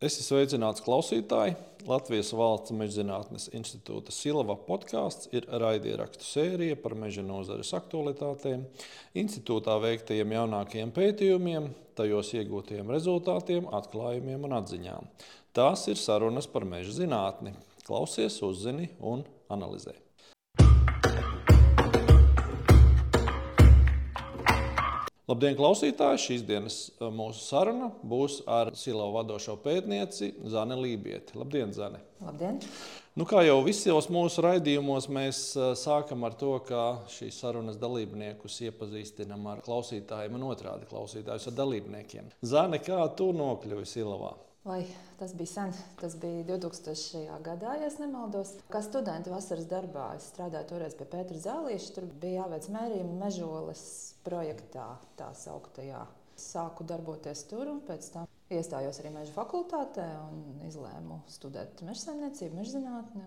Esmu sveicināts klausītāji. Latvijas Valsts mežzinātnes institūta Silava podkāsts ir raidierakstu sērija par meža nozares aktualitātēm, institūtā veiktajiem jaunākajiem pētījumiem, tajos iegūtajiem rezultātiem, atklājumiem un atziņām. Tās ir sarunas par meža zinātni. Klausies, uzzini un analizē. Labdien, klausītāji! Šīs dienas mūsu saruna būs ar Silovu vadošo pētnieci Zani Lībieti. Labdien, Zani! Labdien! Nu, kā jau visos mūsu raidījumos, mēs sākam ar to, ka šīs sarunas dalībniekus iepazīstinām ar klausītājiem un otrādi klausītājus ar dalībniekiem. Zani, kā tu nokļuvi Silovā? Vai tas bija sen? Tas bija 2000. gadā, ja nemaldos. Kā studenta vasaras darbā es strādāju toreiz pie Pētera Zālīša. Tur bija jāveic mērījumi mežoles projektā, tā sauktajā. Sāku darboties tur, un pēc tam iestājos arī meža fakultātē un izlēmu studēt meža saimniecību, meža zinātni.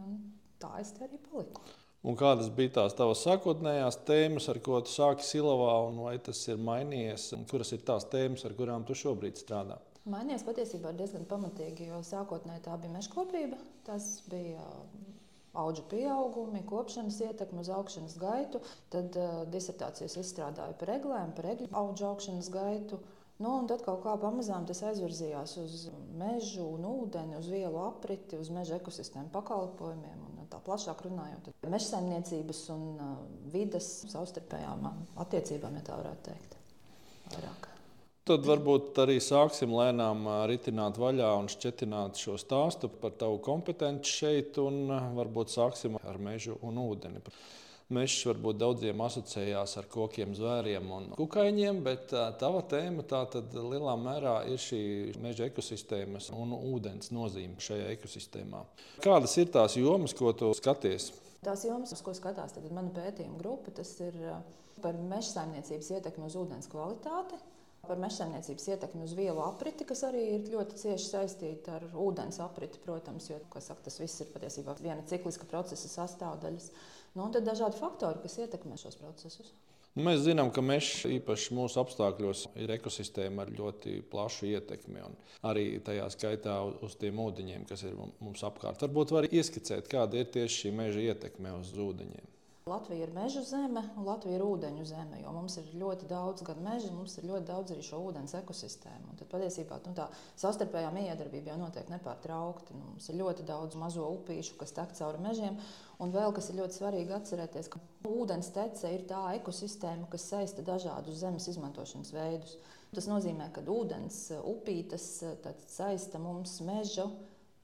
Tā es te arī paliku. Un kādas bija tās tavas sākotnējās tēmas, ar ko tu sāki Silavā, un vai tas ir mainījies? Kuras ir tās tēmas, ar kurām tu šobrīd strādā? Mainījās patiesībā diezgan pamatīgi, jo sākotnēji tā bija mežkopība. Tas bija auga pieaugumi, kopšanas ietekme uz augšanas gaitu. Tad uh, disertācijas izstrādāju par eglēm, par egļu auga augšanas gaitu. Nu, un tad kaut kā pamazām tas aizvirzījās uz mežu un ūdeni, uz vielu apriti, uz meža ekosistēmu pakalpojumiem. Un tā plašāk runājot, meža saimniecības un uh, vidas savstarpējām attiecībām, ja tā varētu teikt. Vairāk. Tad varbūt arī sāksim lēnām ritināt vaļā un šķietināt šo stāstu par tavu kompetenci šeit, un varbūt sāksim ar mežu un ūdeni. Mežs varbūt daudziem asociējās ar kokiem, zvēriem un kukaiņiem, bet tava tēma tātad lielā mērā ir šī meža ekosistēmas un ūdens nozīme šajā ekosistēmā. Kādas ir tās jomas, ko tu skaties? Tās jomas, uz ko skatās mana pētījuma grupa, tas ir par meža saimniecības ietekmi uz ūdens kvalitāti Par mežsaimniecības ietekmi uz vielu apriti, kas arī ir ļoti cieši saistīta ar ūdens apriti, protams, jo saka, tas viss ir patiesībā viena cikliska procesa sastāvdaļas. Nu, un tad dažādi faktori, kas ietekmē šos procesus. Nu, mēs zinām, ka mežs īpaši mūsu apstākļos ir ekosistēma ar ļoti plašu ietekmi. Arī tajā skaitā uz tiem ūdeņiem, kas ir mums apkārt. Varbūt var ieskicēt, kāda ir tieši šī meža ietekme uz ūdeņiem. Latvija ir meža zeme un Latvija ir ūdeņu zeme. Mums ir ļoti daudz gan meža, mums ir ļoti daudz arī šo ūdens ekosistēmu. Un tad patiesībā nu, tā savstarpējā miedarbība jau notiek nepārtraukti. Nu, mums ir ļoti daudz mazo upīšu, kas tek cauri mežiem. Un vēl kas ir ļoti svarīgi atcerēties, ka ūdens tece ir tā ekosistēma, kas saista dažādus zemes izmantošanas veidus. Tas nozīmē, ka ūdens upītes saista mums mežu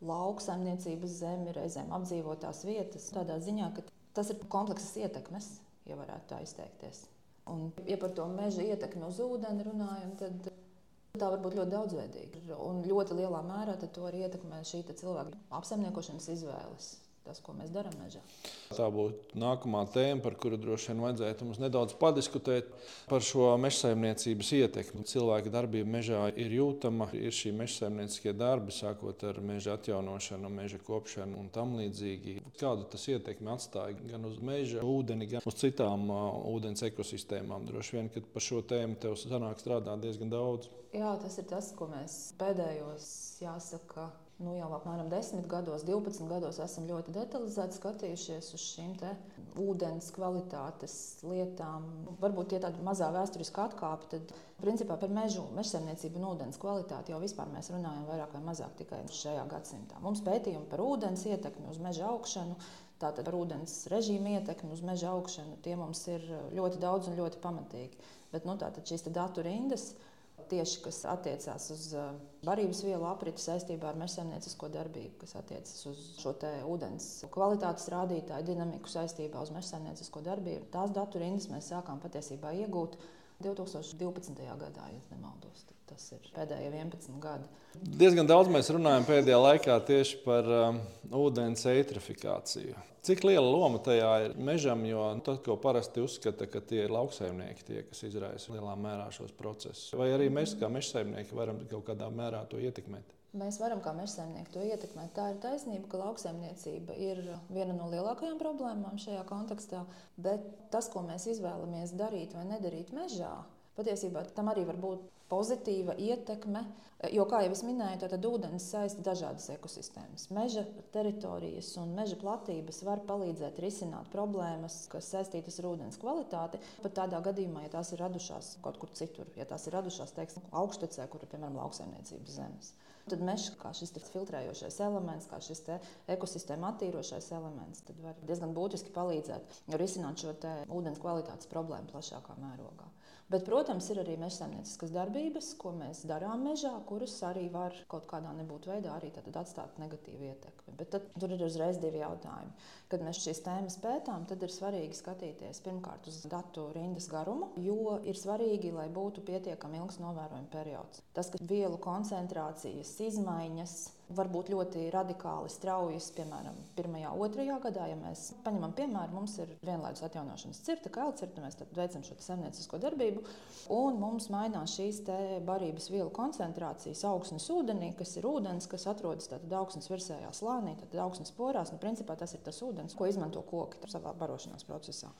lauksaimniecības zemi, reizēm apdzīvotās vietas. Tādā ziņā, ka Tas ir komplekss ietekmes, ja varētu tā izteikties. Un, ja par to meža ietekmi uz ūdeni runājam, tad tā var būt ļoti daudzveidīga. Un ļoti lielā mērā to arī ietekmē šī cilvēka apsaimniekošanas izvēles tas, ko mēs darām mežā. Tā būtu nākamā tēma, par kuru droši vien vajadzētu mums nedaudz padiskutēt par šo mežsaimniecības ietekmi. Cilvēka darbība mežā ir jūtama, ir šī mežsaimnieciskie darbi, sākot ar meža atjaunošanu, meža kopšanu un tam līdzīgi. Kādu tas ietekmi atstāja gan uz meža, ūdeni, gan uz citām uh, ūdens ekosistēmām. Droši vien, ka par šo tēmu tev sanāk strādāt diezgan daudz. Jā, tas ir tas, ko mēs pēdējos, jāsaka, nu, jau apmēram 10 gados, 12 gados esam ļoti detalizēti skatījušies uz šīm ūdens kvalitātes lietām. Varbūt tie tādi mazā vēsturiskā atkāpe, tad principā par mežu, mežsaimniecību un ūdens kvalitāti jau vispār mēs runājam vairāk vai mazāk tikai šajā gadsimtā. Mums pētījumi par ūdens ietekmi uz meža augšanu. Tātad par ūdens režīmu ietekmi uz meža augšanu tie mums ir ļoti daudz un ļoti pamatīgi. Bet nu, tātad šīs datu rindas tieši kas attiecās uz barības vielu apriti saistībā ar mežsaimniecisko darbību, kas attiecas uz šo ūdens kvalitātes rādītāju dinamiku saistībā uz mežsaimniecisko darbību. Tās datu rindas mēs sākām patiesībā iegūt 2012. gadā, ja nemaldos. Tas ir pēdējie 11 gadi. Diezgan daudz mēs runājam pēdējā laikā tieši par um, ūdens eitrifikāciju. Cik liela loma tajā ir mežam, jo tas, ko parasti uzskata, ka tie ir lauksaimnieki, tie, kas izraisa lielā mērā šos procesus. Vai arī mēs, kā mežsaimnieki, varam kaut kādā mērā to ietekmēt? Mēs varam kā mežsaimnieki to ietekmēt. Tā ir taisnība, ka lauksaimniecība ir viena no lielākajām problēmām šajā kontekstā. Bet tas, ko mēs izvēlamies darīt vai nedarīt mežā, Patiesībā tam arī var būt pozitīva ietekme, jo, kā jau es minēju, tad ūdens saista dažādas ekosistēmas. Meža teritorijas un meža platības var palīdzēt risināt problēmas, kas saistītas ar ūdens kvalitāti. Pat tādā gadījumā, ja tās ir radušās kaut kur citur, ja tās ir radušās teiksim, augštecē, kur ir piemēram lauksaimniecības zemes. Tad mežs, kā šis filtrējošais elements, kā šis ekosistēma attīrošais elements, var diezgan būtiski palīdzēt risināt šo ūdens kvalitātes problēmu plašākā mērogā. Bet, protams, ir arī mežsaimnieciskas darbības, ko mēs darām mežā, kuras arī var kaut kādā nebūtu veidā arī atstāt negatīvu ietekmi. Bet tad, tur ir uzreiz divi jautājumi. Kad mēs šīs tēmas pētām, tad ir svarīgi skatīties pirmkārt uz datu rindas garumu, jo ir svarīgi, lai būtu pietiekami ilgs novērojuma periods. Tas, ka vielu koncentrācijas izmaiņas var būt ļoti radikāli straujas, piemēram, pirmajā, otrajā gadā. Ja mēs paņemam piemēru, mums ir vienlaidus atjaunošanas cirta, kā cirta, mēs veicam šo saimniecisko darbību, un mums mainās šīs barības vielu koncentrācijas augsnes ūdenī, kas ir ūdens, kas atrodas augsnes virsējā slānī, tad augsnes porās. Nu, principā tas ir tas ūdens, ko izmanto koki savā barošanās procesā.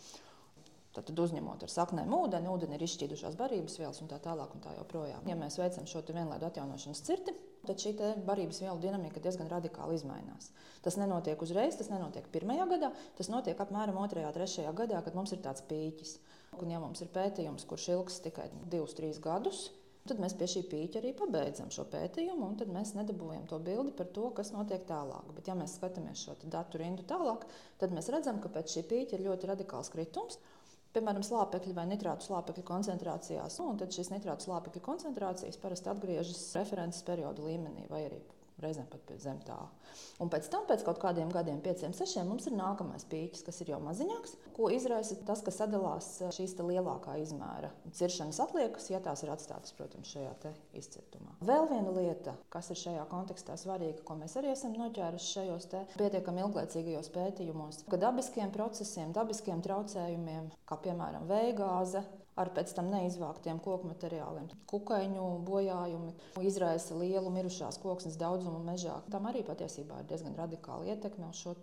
Tad uzņemot ar saknēm ūdeni, ūdeni ir izšķīdušās barības vielas un tā tālāk. Un tā joprojām. ja mēs veicam šo vienlaidu atjaunošanas cirti, tad šī barības vielu dinamika diezgan radikāli izmainās. Tas nenotiek uzreiz, tas nenotiek pirmajā gadā, tas notiek apmēram otrajā, trešajā gadā, kad mums ir tāds pīķis. Un, ja mums ir pētījums, kurš ilgs tikai divus, trīs gadus, tad mēs pie šī pīķa arī pabeidzam šo pētījumu, un tad mēs nedabūjam to bildi par to, kas notiek tālāk. Bet, ja mēs skatāmies šo datu rindu tālāk, tad mēs redzam, ka pēc šī pīķa ir ļoti radikāls kritums piemēram, slāpekļa vai nitrātu slāpekļa koncentrācijās. Un tad šīs nitrātu slāpekļa koncentrācijas parasti atgriežas references periodu līmenī vai arī reizēm pat pie zem tā. Un pēc tam, pēc kaut kādiem gadiem, pieciem, sešiem, mums ir nākamais pīķis, kas ir jau maziņāks, ko izraisa tas, ka sadalās eh, šīs lielākā izmēra ciršanas atliekas, ja tās ir atstātas, protams, šajā izcirtumā. Vēl viena lieta, kas ir šajā kontekstā svarīga, ko mēs arī esam noķēruši šajos pietiekami ilglaicīgajos pētījumos, ka dabiskiem procesiem, dabiskiem traucējumiem, kā piemēram vējgāze, ar pēc tam neizvāktiem koku materiāliem. Kukaiņu bojājumi izraisa lielu mirušās koksnes daudzumu mežā. Tam arī patiesībā ir diezgan radikāla ietekme uz šo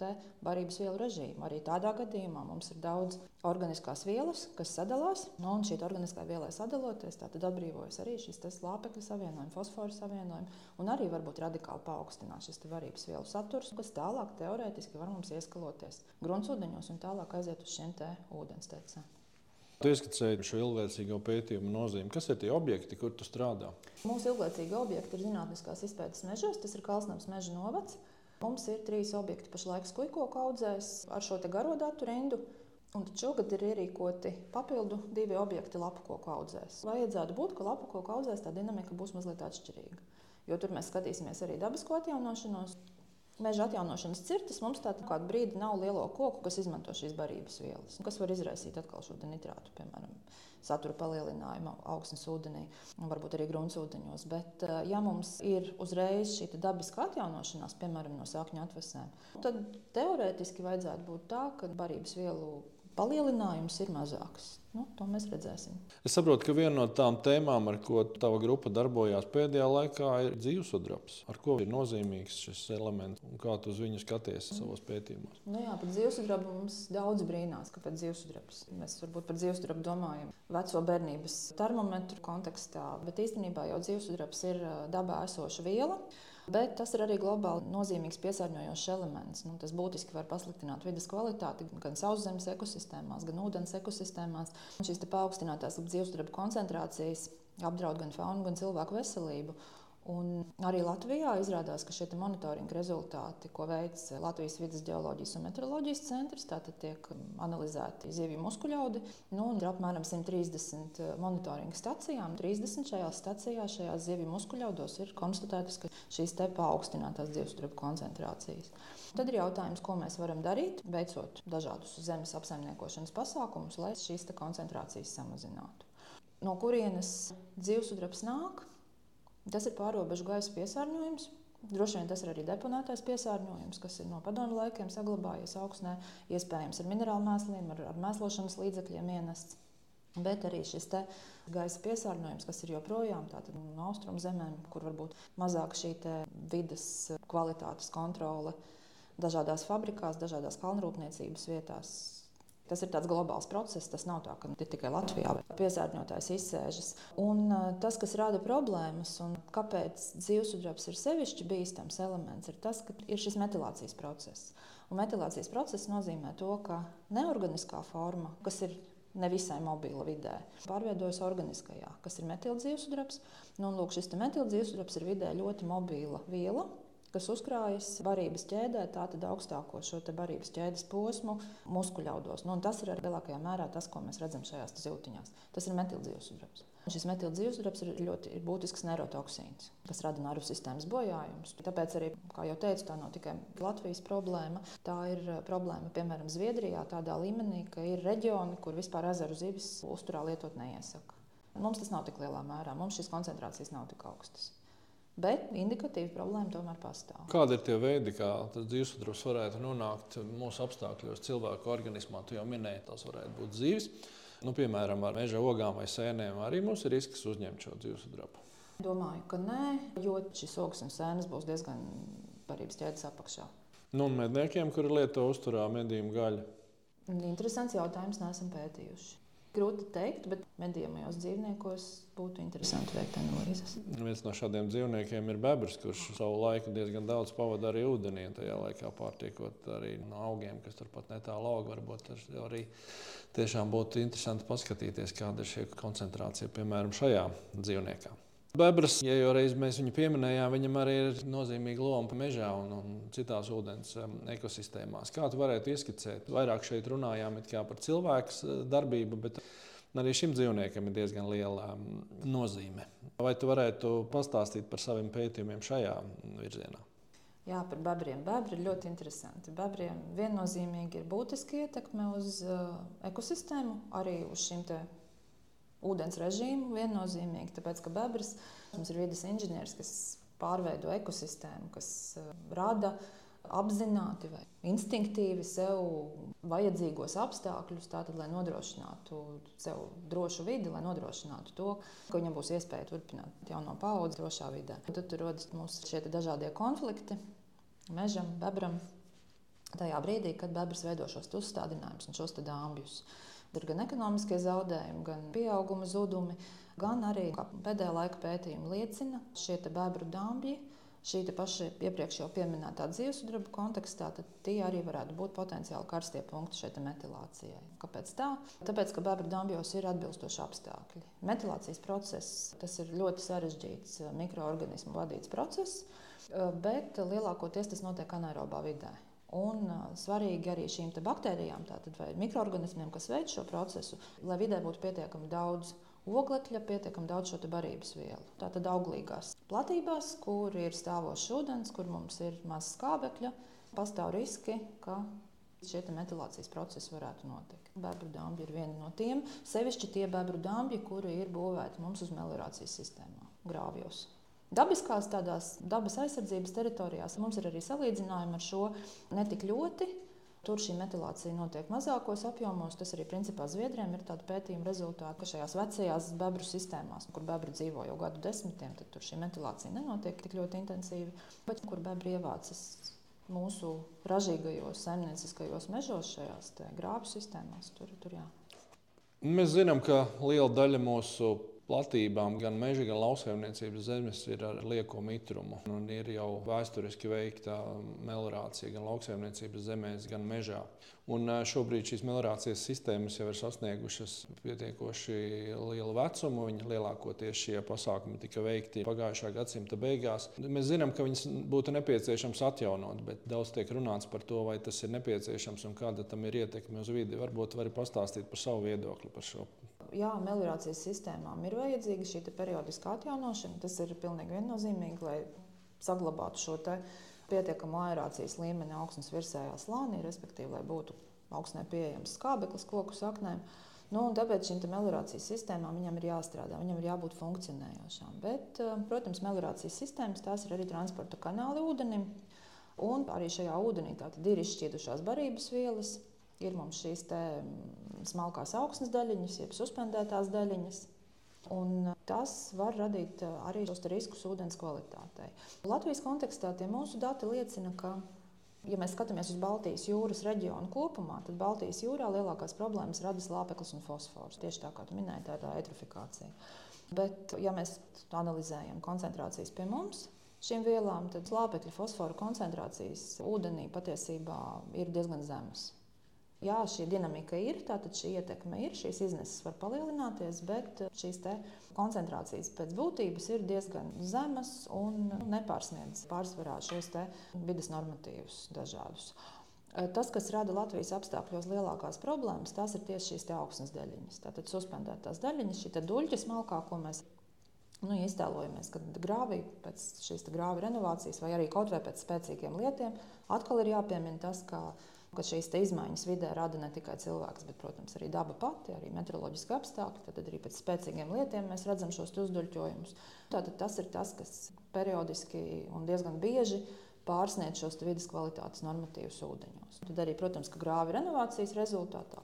barības vielu režīmu. Arī tādā gadījumā mums ir daudz organiskās vielas, kas sadalās, nu, un šī organiskā vielai sadaloties, tad atbrīvojas arī šis slāpekļa savienojums, fosforu savienojums, un arī varbūt radikāli paaugstinās šis varības vielu saturs, kas tālāk teorētiski var mums ieskaloties gruntsūdeņos un tālāk aiziet uz šiem te ūdenstecēm. Tu ieskicēji šo ilglaicīgo pētījumu nozīmi. Kas ir tie objekti, kur tu strādā? Mūsu ilglaicīgie objekti ir zinātniskās izpētes mežos. Tas ir Kalnsnams meža novads. Mums ir trīs objekti pašlaik skujkoku audzēs ar šo garo datu rindu. Un šogad ir ierīkoti papildu divi objekti lapu koku audzēs. Vajadzētu būt, ka lapu koku audzēs tā dinamika būs mazliet atšķirīga. Jo tur mēs skatīsimies arī dabisko atjaunošanos, Meža atjaunošanas cirtas mums tādu kādu brīdi nav lielo koku, kas izmanto šīs barības vielas, kas var izraisīt atkal šo nitrātu, piemēram, satura palielinājumu augsnes ūdenī, varbūt arī gruntsūdeņos. Bet, eh, ja mums ir uzreiz šī dabiska atjaunošanās, piemēram, no sākņu atvesēm, tad teorētiski vajadzētu būt tā, ka barības vielu palielinājums ir mazāks. Nu, to mēs redzēsim. Es saprotu, ka viena no tām tēmām, ar ko tava grupa darbojās pēdējā laikā, ir dzīvesudrabs. Ar ko ir nozīmīgs šis elements un kā tu uz viņu skaties mm. savos pētījumos? Nu jā, par dzīvesudrabu mums daudz brīnās, ka pēc dzīvesudrabs mēs varbūt par dzīvesudrabu domājam veco bērnības termometru kontekstā, bet īstenībā jau dzīvesudrabs ir dabā esoša viela. Bet tas ir arī globāli nozīmīgs piesārņojošs elements. Nu, tas būtiski var pasliktināt vidas kvalitāti gan sauszemes ekosistēmās, gan ūdens ekosistēmās. Un šīs paaugstinātās dzīvesdarba koncentrācijas apdraud gan faunu, gan cilvēku veselību. Un arī Latvijā izrādās, ka šie monitoringa rezultāti, ko veic Latvijas vidas geoloģijas un meteoroloģijas centrs, tātad tiek analizēti zivju muskuļaudi. Nu, ir apmēram 130 monitoringa stacijām. 30 šajās stacijās, šajās zivju muskuļaudos ir konstatētas, ka šīs te paaugstinātās dzīvesturbu koncentrācijas. Tad ir jautājums, ko mēs varam darīt, veicot dažādus zemes apsaimniekošanas pasākumus, lai šīs koncentrācijas samazinātu. No kurienes dzīvesudrabs nāk? Tas ir pārobežu gaisa piesārņojums. Droši vien tas ir arī deponētais piesārņojums, kas ir no padomu laikiem saglabājies augstnē, iespējams ar minerālu mēsliem, ar, ar mēslošanas līdzekļiem ienests. Bet arī šis gaisa piesārņojums, kas ir joprojām no austrumu zemēm, kur varbūt mazāk šī vidas kvalitātes kontrole dažādās fabrikās, dažādās kalnrūpniecības vietās, Tas ir tāds globāls process. Tas nav tā, ka tikai Latvijā piesārņotājs izsēžas. Un tas, kas rada problēmas un kāpēc dzīvesudrabs ir sevišķi bīstams elements, ir tas, ka ir šis metilācijas process. Un metilācijas process nozīmē to, ka neorganiskā forma, kas ir nevisai mobila vidē, pārveidojas organiskajā, kas ir metildzīvsudrabs. Nu, lūk, šis metildzīvsudrabs ir vidē ļoti mobila viela, kas uzkrājas barības ķēdē, tātad augstāko šo barības ķēdes posmu muskuļaudos. Nu, tas ir lielākajā mērā tas, ko mēs redzam šajās zīltiņās. Tas ir metildzīvsudrabs. Šis metildzīvsudrabs ir ļoti ir būtisks neirotoksīns, kas rada nervu sistēmas bojājumus. Tāpēc arī, kā jau teicu, tā nav tikai Latvijas problēma. Tā ir eh, problēma, piemēram, Zviedrijā, tādā līmenī, ka ir reģioni, kur vispār ezeru zivis uzturā lietot neiesaka. Mums tas nav tik lielā mērā, mums šīs koncentrācijas nav tik augstas. Bet indikatīva problēma tomēr pastāv. Kādi ir tie veidi, kā tas dzīvesudrs varētu nonākt mūsu apstākļos, cilvēku organismā? Tu jau minēji, tas varētu būt dzīves. Nu, piemēram, ar meža ogām vai sēnēm arī mums ir risks uzņemt šo dzīvesudru. Domāju, ka nē, jo šis ogs un sēnes būs diezgan barības ķēdes apakšā. Nu, un medniekiem, kuri lieto uzturā medījumu gaļu? Interesants jautājums, neesam pētījuši. Grūti pateikt, bet medījumos dzīvniekos būtu interesanti veikt analīzes. Viens no šādiem dzīvniekiem ir bebrs, kurš savu laiku diezgan daudz pavadīja arī ūdenī. Tajā laikā pārtiekot arī no augiem, kas turpat netālu aug. Varbūt arī tiešām būtu interesanti paskatīties, kāda ir šī koncentrācija piemēram šajā dzīvniekā. Bebras, ja jau reiz mēs viņu pieminējām, viņam arī ir nozīmīga loma mežā un, un citās ūdens ekosistēmās. Kā tu varētu ieskicēt? Vairāk šeit runājām par cilvēku darbību, bet arī šim dzīvniekam ir diezgan liela nozīme. Vai tu varētu pastāstīt par saviem pētījumiem šajā virzienā? Jā, par bebriem. Bebri ir ļoti interesanti. Bebriem viennozīmīgi ir būtiska ietekme uz uh, ekosistēmu, arī uz šīm ūdens režīmu viennozīmīgi, tāpēc ka bebras mums ir vidas inženieris, kas pārveido ekosistēmu, kas uh, rada apzināti vai instinktīvi sev vajadzīgos apstākļus, tātad, lai nodrošinātu sev drošu vidi, lai nodrošinātu to, ka viņam būs iespēja turpināt jauno paudzi drošā vidē. Un tad rodas mūsu šie dažādie konflikti mežam, bebram. Tajā brīdī, kad bebras veido šos uzstādinājumus un šos dāmbjus. Ir gan ekonomiskie zaudējumi, gan pieauguma zudumi, gan arī, pēdējā laika pētījumi liecina, šie bebru dāmbji. Šī paša iepriekš jau pieminētā dzīvesudraba kontekstā, tad tie arī varētu būt potenciāli karstie punkti šai metilācijai. Kāpēc tā? Tāpēc, ka bebru dambjos ir atbilstoši apstākļi. Metilācijas process tas ir ļoti sarežģīts mikroorganismu vadīts process, bet lielākoties tas notiek anaerobā vidē. Un svarīgi arī šīm baktērijām, tātad mikroorganismiem, kas veic šo procesu, lai vidē būtu pietiekami daudz oglekļa, pietiekami daudz šo barības vielu. Tātad auglīgās platībās, kur ir stāvošs ūdens, kur mums ir maz skābekļa, pastāv riski, ka šie metilācijas procesi varētu notikt. Bebru dāmbi ir viena no tiem, sevišķi tie bebru dāmbi, kuri ir būvēti mums uz meliorācijas sistēmām, grāvjos. Dabiskās tādās dabas aizsardzības teritorijās mums ir arī salīdzinājumi ar šo netik ļoti. Tur šī metilācija notiek mazākos apjomos. Tas arī principā Zviedrijam ir tāda pētījuma rezultāti, ka šajās vecajās bebru sistēmās, kur bebri dzīvo jau gadu desmitiem, tad tur šī metilācija nenotiek tik ļoti intensīvi. Bet kur bebri ievācas mūsu ražīgajos, saimnieciskajos mežos, šajās grābju sistēmās, tur, jā. Mēs zinām, ka liela daļa mūsu platībām, gan meža, gan lauksaimniecības zemes ir ar lieko mitrumu. Un ir jau vēsturiski veikta meliorācija gan lauksaimniecības zemēs, gan mežā. Un šobrīd šīs meliorācijas sistēmas jau ir sasniegušas pietiekoši lielu vecumu. Viņa lielākoties šie pasākumi tika veikti pagājušā gadsimta beigās. Mēs zinām, ka viņas būtu nepieciešams atjaunot, bet daudz tiek runāts par to, vai tas ir nepieciešams un kāda tam ir ietekme uz vidi. Varbūt vari pastāstīt par savu viedokli par šo jā, meliorācijas sistēmām ir vajadzīga šī periodiskā atjaunošana. Tas ir pilnīgi viennozīmīgi, lai saglabātu šo pietiekamu aerācijas līmeni augsnes virsējā slānī, respektīvi, lai būtu augsnē pieejams skābeklis koku saknēm. Nu, tāpēc šīm meliorācijas sistēmām viņam ir jāstrādā, viņam ir jābūt funkcionējošām. Bet, eh, protams, meliorācijas sistēmas tās ir arī transporta kanāli ūdenim. Un arī šajā ūdenī ir izšķiedušās barības vielas, Ir mums šīs mm, smalkās augsnes daļiņas, jeb suspendētās daļiņas. Un tas var radīt eh, arī šos riskus ūdens kvalitātei. Latvijas kontekstā tie mūsu dati liecina, ka Ja mēs skatāmies uz Baltijas jūras reģionu kopumā, tad Baltijas jūrā lielākās problēmas rada slāpeklis un fosfors. Tieši tā kā tu minēji, tā ir eitrofikācija. Bet, ja mēs analizējam koncentrācijas pie mums, šīm vielām, tad slāpekļa fosforu koncentrācijas ūdenī patiesībā ir diezgan zemas. Jā, šī dinamika ir, tātad šī ietekme ir, šīs izneses var palielināties, bet šīs koncentrācijas pēc būtības ir diezgan zemas un nepārsniedz pārsvarā šos vidas normatīvus dažādus. Tas, kas rada Latvijas apstākļos lielākās problēmas, tās ir tieši šīs augsnes daļiņas. Tātad suspendētās daļiņas, šī duļķa smalkā, ko mēs nu, iztēlojamies, kad grāvī pēc šīs grāvī renovācijas vai arī kaut vai pēc spēcīgiem lietiem, atkal ir jāpiemina tas, ka ka šīs izmaiņas vidē rada ne tikai cilvēks, bet, protams, arī daba pati, arī meteoroloģiski apstākļi. Tad arī pēc spēcīgiem lietiem mēs redzam šos uzduļķojumus. Tātad tas ir tas, kas periodiski un diezgan bieži pārsniedz šos vidas kvalitātes normatīvus ūdeņos. Tad arī, protams, ka grāvi renovācijas rezultātā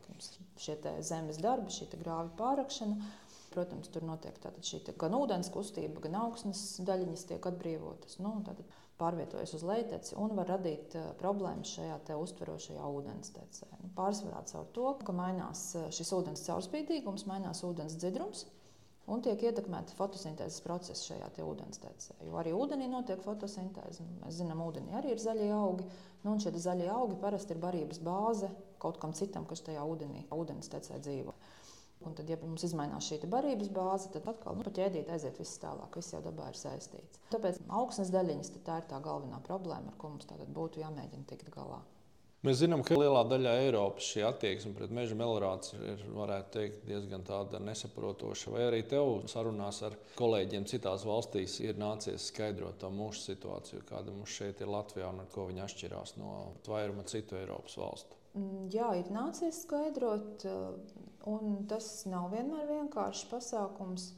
šie zemes darbi, šī grāvi pārakšana. Protams, tur notiek šī gan ūdens kustība, gan augsnes daļiņas tiek atbrīvotas. Nu, tātad, pārvietojas uz lejteci un var radīt uh, problēmas šajā uztverošajā ūdenstecē. Nu, pārsvarā caur to, ka mainās uh, šis ūdens caurspīdīgums, mainās ūdens dzidrums. Un tiek ietekmēta fotosintēzes procesa šajā ūdenstecē. Jo arī ūdenī notiek fotosintēze. Mēs zinām, ka ūdenī arī ir zaļie augi. Nu, šie zaļie augi parasti ir barības bāze kaut kam citam, kas tajā ūdenī, ūdenstecē dzīvo. Un tad, ja mums izmainās šī barības bāze, tad atkal nu, pa ķēdīti aiziet viss tālāk. Viss jau dabā ir saistīts. Tāpēc augsnes daļiņas tā ir tā galvenā problēma, ar ko mums būtu jāmēģina tikt galā. Mēs zinām, ka lielā daļā Eiropas šī attieksme pret meža meliorāciju ir teikt, diezgan nesaprotoša. Vai arī tev sarunās ar kolēģiem citās valstīs ir nācies skaidrot to mūsu situāciju, kāda mums šeit ir Latvijā un ar ko viņa atšķirās no vairuma citu Eiropas valstu? Mm, jā, ir nācies skaidrot. Un tas nav vienmēr vienkāršs pasākums.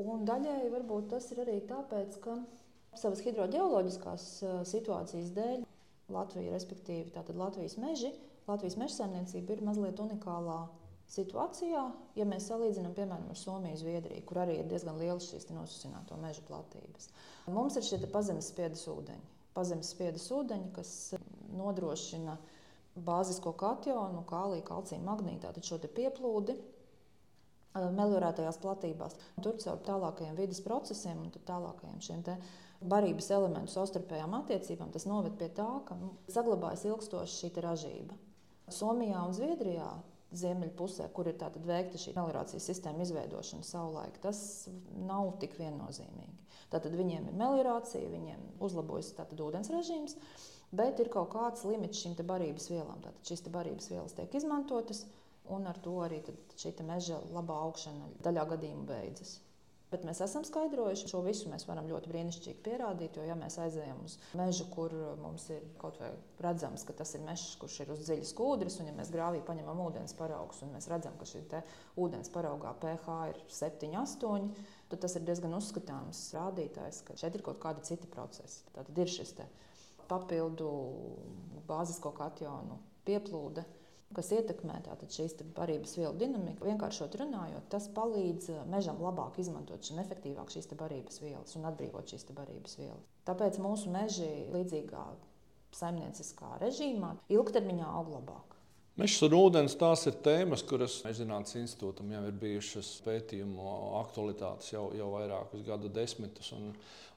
Un daļēji varbūt tas ir arī tāpēc, ka savas hidroģeoloģiskās situācijas dēļ Latvija, respektīvi Latvijas meži, Latvijas meža saimniecība ir mazliet unikālā situācijā, ja mēs salīdzinām piemēram ar Somiju, Zviedriju, kur arī ir diezgan lielas šīs nosusināto meža platības. Mums ir šie pazemes spiedas ūdeņi, pazemes spiedas ūdeņi, kas nodrošina bāzisko kationu, kāliju, kalciju, magnītu, tātad šo pieplūdi meliorētajās platībās. Tur caur tālākajiem vidas procesiem un tālākajiem šiem barības elementu savstarpējām attiecībām tas noved pie tā, ka nu, saglabājas ilgstoši šī ražība. Somijā un Zviedrijā ziemeļpusē, kur ir veikta šī meliorācijas sistēma izveidošana savulaik, tas nav tik viennozīmīgi. Tātad viņiem ir meliorācija, viņiem uzlabojas ūdens režīms, bet ir kaut kāds limits šīm barības vielām. Tātad šīs barības vielas tiek izmantotas, un ar to arī šī meža labā augšana daļā gadījumā beidzas. Bet mēs esam skaidrojuši, šo visu mēs varam ļoti brīnišķīgi pierādīt. Jo, ja mēs aizejam uz mežu, kur mums ir kaut vai redzams, ka tas ir mežs, kurš ir uz dziļas kūdras, un ja mēs grāvī paņemam ūdens paraugus, un mēs redzam, ka šī ūdens paraugā pH ir 7, 8, tad tas ir diezgan uzskatāms rādītājs, ka šeit ir kaut kādi citi procesi. Tad ir šis papildu bāzisko kationu pieplūde, kas ietekmē šīs barības vielu dinamiku. Vienkāršot runājot, tas palīdz eh, mežam labāk izmantot un efektīvāk šīs barības vielas un atbrīvot šīs barības vielas. Tāpēc mūsu meži līdzīgā saimnieciskā režīmā ilgtermiņā aug labāk. Mežs un ūdens tās ir tēmas, kuras Mežģinātnes institūtam jau ir bijušas pētījumu aktualitātes jau, jau vairākus gadu desmitus.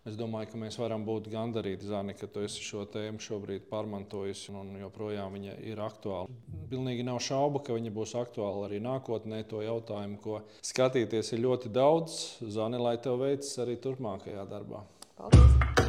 Es domāju, ka mēs varam būt gandarīti, Zani, ka tu esi šo tēmu šobrīd pārmantojis un joprojām viņa ir aktuāla. Pilnīgi nav šaubu, ka viņa būs aktuāla arī nākotnē. To jautājumu, ko skatīties, ir ļoti daudz. Zani, lai tev veicas arī turpmākajā darbā. Paldies!